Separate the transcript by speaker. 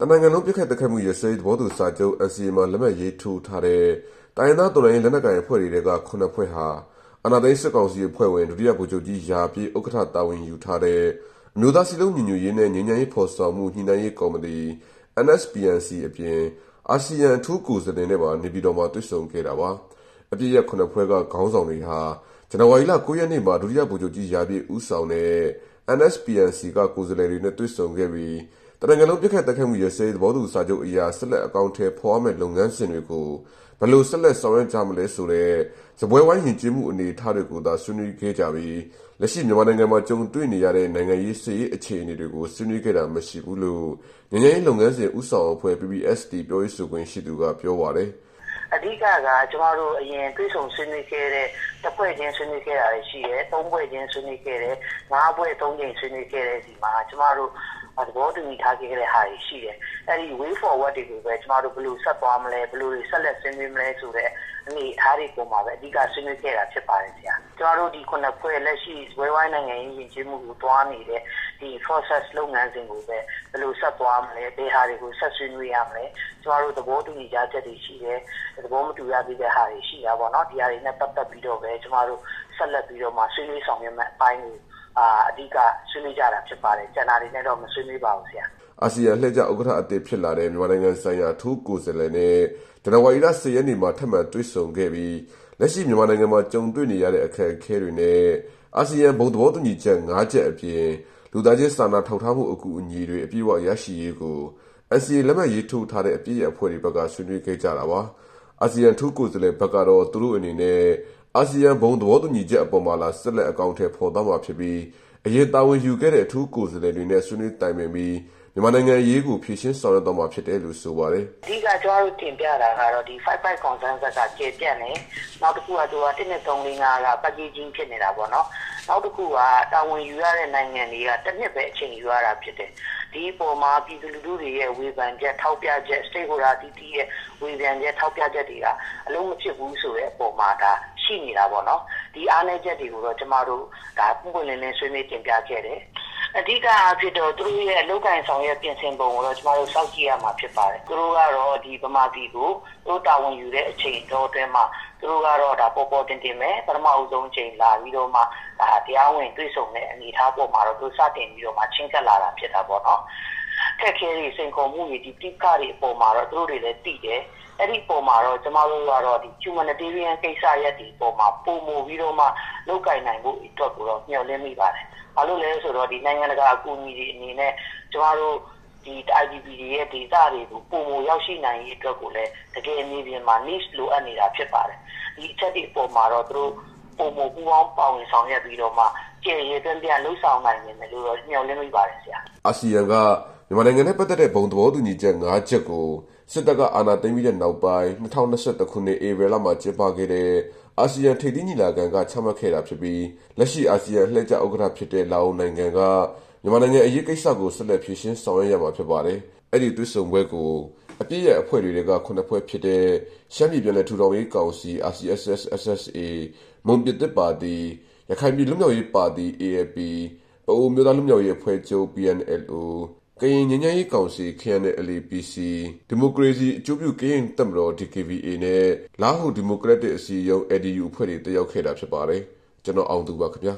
Speaker 1: တနိုင်ငံလုံးပြစ်ခတ်တက်ခတ်မှုရစဲသဘောတူစာချုပ် NCA မှာလက်မှတ်ရေးထိုးထားတဲ့တိုင်းရင်းသားတော်လှန်ရေးလက်နက်ကိုင်အဖွဲ့တွေကခုနှစ်ဖွဲ့ဟာအနာသိန်းစစ်ကောင်စီအဖွဲ့ဝင်ဒုတိယဗိုလ်ချုပ်ကြီးရာပြည့်ဥက္ကဋ္ဌတာဝန်ယူထားတဲ့အမျိုးသားစီလုံးညီညွတ်ရေးနဲ့ငြိမ်းချမ်းရေးဖော်ဆောင်မှုညှိနှိုင်းရေးကော်မတီ NSPNC အပြင်အာဆီယံအထူးကိုယ်စားလှယ်နဲ့ပါနေပြည်တော်မှာတွေ့ဆုံခဲ့တာပါအပြည့်ရခုနှစ်ဖွဲ့ကခေါင်းဆောင်တွေဟာဇန်နဝါရီလ9ရက်နေ့မှာဒုတိယဗိုလ်ချုပ်ကြီးရာပြည့်ဦးဆောင်တဲ့ NSPNC ကကိုယ်စားလှယ်တွေနဲ့တွေ့ဆုံခဲ့ပြီး တနိုင်ငံလုံးပြစ်ခတ်တက်ခတ်မှုရစဲသဘောတူစာချုပ်အရာဆက်လက်အကောင့်ထဲဖော်မဲ့လုပ်ငန်းစဉ်တွေကိုဘယ်လိုဆက်လက်ဆောင်ရွက်ကြမလဲဆိုတဲ့ဇပွဲဝိုင်းယဉ်ကျေးမှုအနေအထားတွေကိုသာဆွေးနွေးခဲ့ကြပြီးလက်ရှိမြန်မာနိုင်ငံမှာကြုံတွေ့နေရတဲ့နိုင်ငံရေးစစ်ရေးအခြေအနေတွေကိုဆွေးနွေးခဲ့တာမရှိဘူးလို့ငញ្ញရင်လုပ်ငန်းစဉ်ဥဆောင်အဖွဲ့ PPST ပြောရေးဆိုခွင့်ရှိသူကပြောပါတယ်
Speaker 2: အဓိကကကျမတို့အရင်တွေးဆုံဆွေးနွေးခဲ့တဲ့တစ်ဖွဲ့ချင်းဆွေးနွေးခဲ့တာရှိတယ်သုံးဖွဲ့ချင်းဆွေးနွေးခဲ့တယ်ငါးဖွဲ့သုံးချိန်ဆွေးနွေးခဲ့တဲ့ဒီမှာကျမတို့ သဘောတူညီထားခဲ့တဲ့ဟာတွေရှိတယ်အဲ့ဒီ way forward တွေကိုပဲကျမတို့ဘယ်လိုဆက်သွားမလဲဘယ်လိုဆက်လက်ဆွေးနွေးမလဲဆိုတဲ့ အနေအထားတွေပုံမှာပဲအဓိကဆွေးနွေးခဲ့တာဖြစ်ပါတယ်ဆရာကျမတို့ဒီခုနှစ်ဖွဲ့လက်ရှိဝဲဝိုင်းနိုင်ငံရေးယဉ်ကျေးမှုကိုတွားနေတဲ့ဒီ process လုပ်ငန်းစဉ်ကိုပဲဘယ်လိုဆက်သွားမလဲဘယ်ဟာတွေကိုဆက်ဆွေးနွေးရမလဲကျမတို့သဘောတူညီကြချက်တွေရှိတယ်သဘောမတူရသေးတဲ့ဟာတွေရှိတာပေါ့နော်ဒီဟာတွေနဲ့ပတ်သက်ပြီးတော့ပဲကျမတို့ဆက်လက်ပြီးတော့မှဆွေးနွေးဆောင်ရွက်မယ့်အပိုင်းကိုအာအဓိကဆွေးနွေးကြတာဖြစ်ပါတယ်ကျန်တာတွေနဲ့တော့မဆွေးနွေးပါဘူးဆရာ
Speaker 1: အာဆီယံလှည့်ကျဥက္ကဋ္ဌအသစ်ဖြစ်လာတဲ့မြန်မာနိုင်ငံဆိုင်ရာထူးကိုယ်စားလှယ်နဲ့ဇန်နဝါရီလ10ရက်နေ့မှာထပ်မံတွေ့ဆုံခဲ့ပြီးလက်ရှိမြန်မာနိုင်ငံမှာကြုံတွေ့နေရတဲ့အခက်အခဲတွေနဲ့အာဆီယံဘုံသဘောတူညီချက်၅ချက်အပြင်လူသားချင်းစာနာထောက်ထားမှုအကူအညီတွေအပြည့်အဝရရှိရေးကို NCA လက်မှတ်ရေးထိုးထားတဲ့အပြည့်အအဖွဲ့တွေဘက်ကဆွေးနွေးခဲ့ကြတာပါအာဆီယံထူးကိုယ်စားလှယ်ဘက်ကတော့သူတို့အနေနဲ့အာဆီယံဘုံသဘောတူညီချက်အပေါ်မှာလာဆက်လက်အကောင့်ထဲပေါ်သွားမှာဖြစ်ပြီး အရေးတာဝန်ယူခဲ့တဲ့အထူးကိုယ်စားလှယ်တွေနဲ့ဆွေးနွေးတိုင်ပင်ပြီးမြန်မာနိုင်ငံအရေးကိုဖြည့်ရှင်းဆောင်ရွက်တော့မှာဖြစ်တယ်လို့ဆိုပါတယ်။
Speaker 2: အဓိကကျွန်တော်တို့တင်ပြတာကတော့ဒီ55 consensus ကကျေပြန့်နေနောက်တစ်ခုကသူက1နဲ့3 5က packaging ဖြစ်နေတာပေါ့နော်။နောက်တစ်ခုကတာဝန်ယူရတဲ့နိုင်ငံတွေကတစ်နှစ်ပဲအချိန်ယူရတာဖြစ်တယ်။ဒီပေါ်မှာပြည်သူလူထုတွေရဲ့ဝေဖန်ချက်ထောက်ပြချက် stakeholder တီးတီးရဲ့ဝေဖန်ချက်ထောက်ပြချက်တွေကအလုံးမဖြစ်ဘူးဆိုတဲ့အပေါ်မှာဒါရှိနေတာပေါ့နော် ဒီအားနည်းချက်တွေကိုတော့ကျမတို့ဒါပုံပွင့်လင်းလင်းဆွေးနွေးတင်ပြခဲ့တယ်အဓိကအဖြစ်တော့သူတို့ရဲ့အလုပ်ကိုင်ဆောင်ရဲ့ပြင်ဆင်ပုံကိုတော့ကျမတို့စောင့်ကြည့်ရမှာဖြစ်ပါတယ်သူတို့ကတော့ဒီဗမာပြည်ကိုသူတို့တာဝန်ယူတဲ့အချိန်တော့အတွင်းမှာသူတို့ကတော့ဒါပေါ်ပေါ်တင်တင်ပဲပထမအဆုံးချိန်လာပြီးတော့မှဒါတရားဝင်တွေ့ဆုံတဲ့အနေအထားပေါ်မှာတော့သူစတင်ပြီးတော့မှချင်းကပ်လာတာဖြစ်တာပေါ့နော် ခက်ခဲတွေစိန်ခေါ်မှုတွေဒီတိကတွေအပေါ်မှာတော့သူတို့တွေလည်းသိတယ်အဲ့ဒီပုံမှာတော့ကျမတို့ကတော့ဒီ humanitarian ကိစ္စရပ်ဒီပုံမှာပုံမူပြီးတော့မှလောက်ကင်နိုင်ဖို့အတွက်ကိုတော့မျှော်လင့်မိပါတယ်။ဘာလို့လဲဆိုတော့ဒီနိုင်ငံတကာအကူအညီတွေအနေနဲ့ကျမတို့ဒီ IDP တွေရဲ့ data တွေကိုပုံမူရောက်ရှိနိုင်ရေးအတွက်ကိုလည်းတကယ်အနည်းပြင်မှာ niche လိုအပ်နေတာဖြစ်ပါတယ်။ဒီအချက်တွေအပေါ်မှာတော့သူတို့ပုံမူပူပေါင်းပါဝင်ဆောင်ရွက်ပြီးတော့မှကျေရည်ပြန်ပြန်လှုပ်ဆောင်နိုင်မယ်လို့တော့ညှော်လင့်မိပါတယ်ဆရာ။
Speaker 1: အာဆီယံက မြန်မာနိုင်ငံနဲ့ပတ်သက်တဲ့ဘုံသဘောတူညီချက်၅ချက်ကိုစစ်တပ်ကအာဏာသိမ်းပြီးတဲ့နောက်ပိုင်း2021ခုနှစ်ဧပြီလမှာကျင်းပခဲ့တဲ့အာဆီယံထိပ်သီးညီလာခံကချမှတ်ခဲ့တာဖြစ်ပြီးလက်ရှိအာဆီယံလှည့်ကျဥက္ကဋ္ဌဖြစ်တဲ့လာအိုနိုင်ငံကမြန်မာနိုင်ငံအရေးကိစ္စကိုဆက်လက်ဖြေရှင်းဆောင်ရွက်ရမှာဖြစ်ပါတယ်။အဲ့ဒီတွစ်ဆုံပွဲကိုအပြည့်ရဲ့အဖွဲ့တွေကခုနှစ်ဖွဲ့ဖြစ်တဲ့ရှမ်းပြည်ပြည်နယ်ထူထောင်ရေးကောင်စီ RCSS SSA မွန်ပြည်သက်ပါတီရခိုင်ပြည်လူမျိုးရေးပါတီ AAP အိုမျိုးသားလူမျိုးရေးအဖွဲ့ချုပ် PNLO ကရင်ငြိမ်းချမ်းရေးကောင်စီ KNLA-PC ဒီမိုကရေစီအကျိုးပြုကရင်တပ်မတော် DKBA နဲ့လားဟူဒီမိုကရက်တစ်အစည်းအရုံး ADU အဖွဲ့တွေတက်ရောက်ခဲ့တာဖြစ်ပါတယ်ကျွန်တော်အောင်သူပါခင်ဗျာ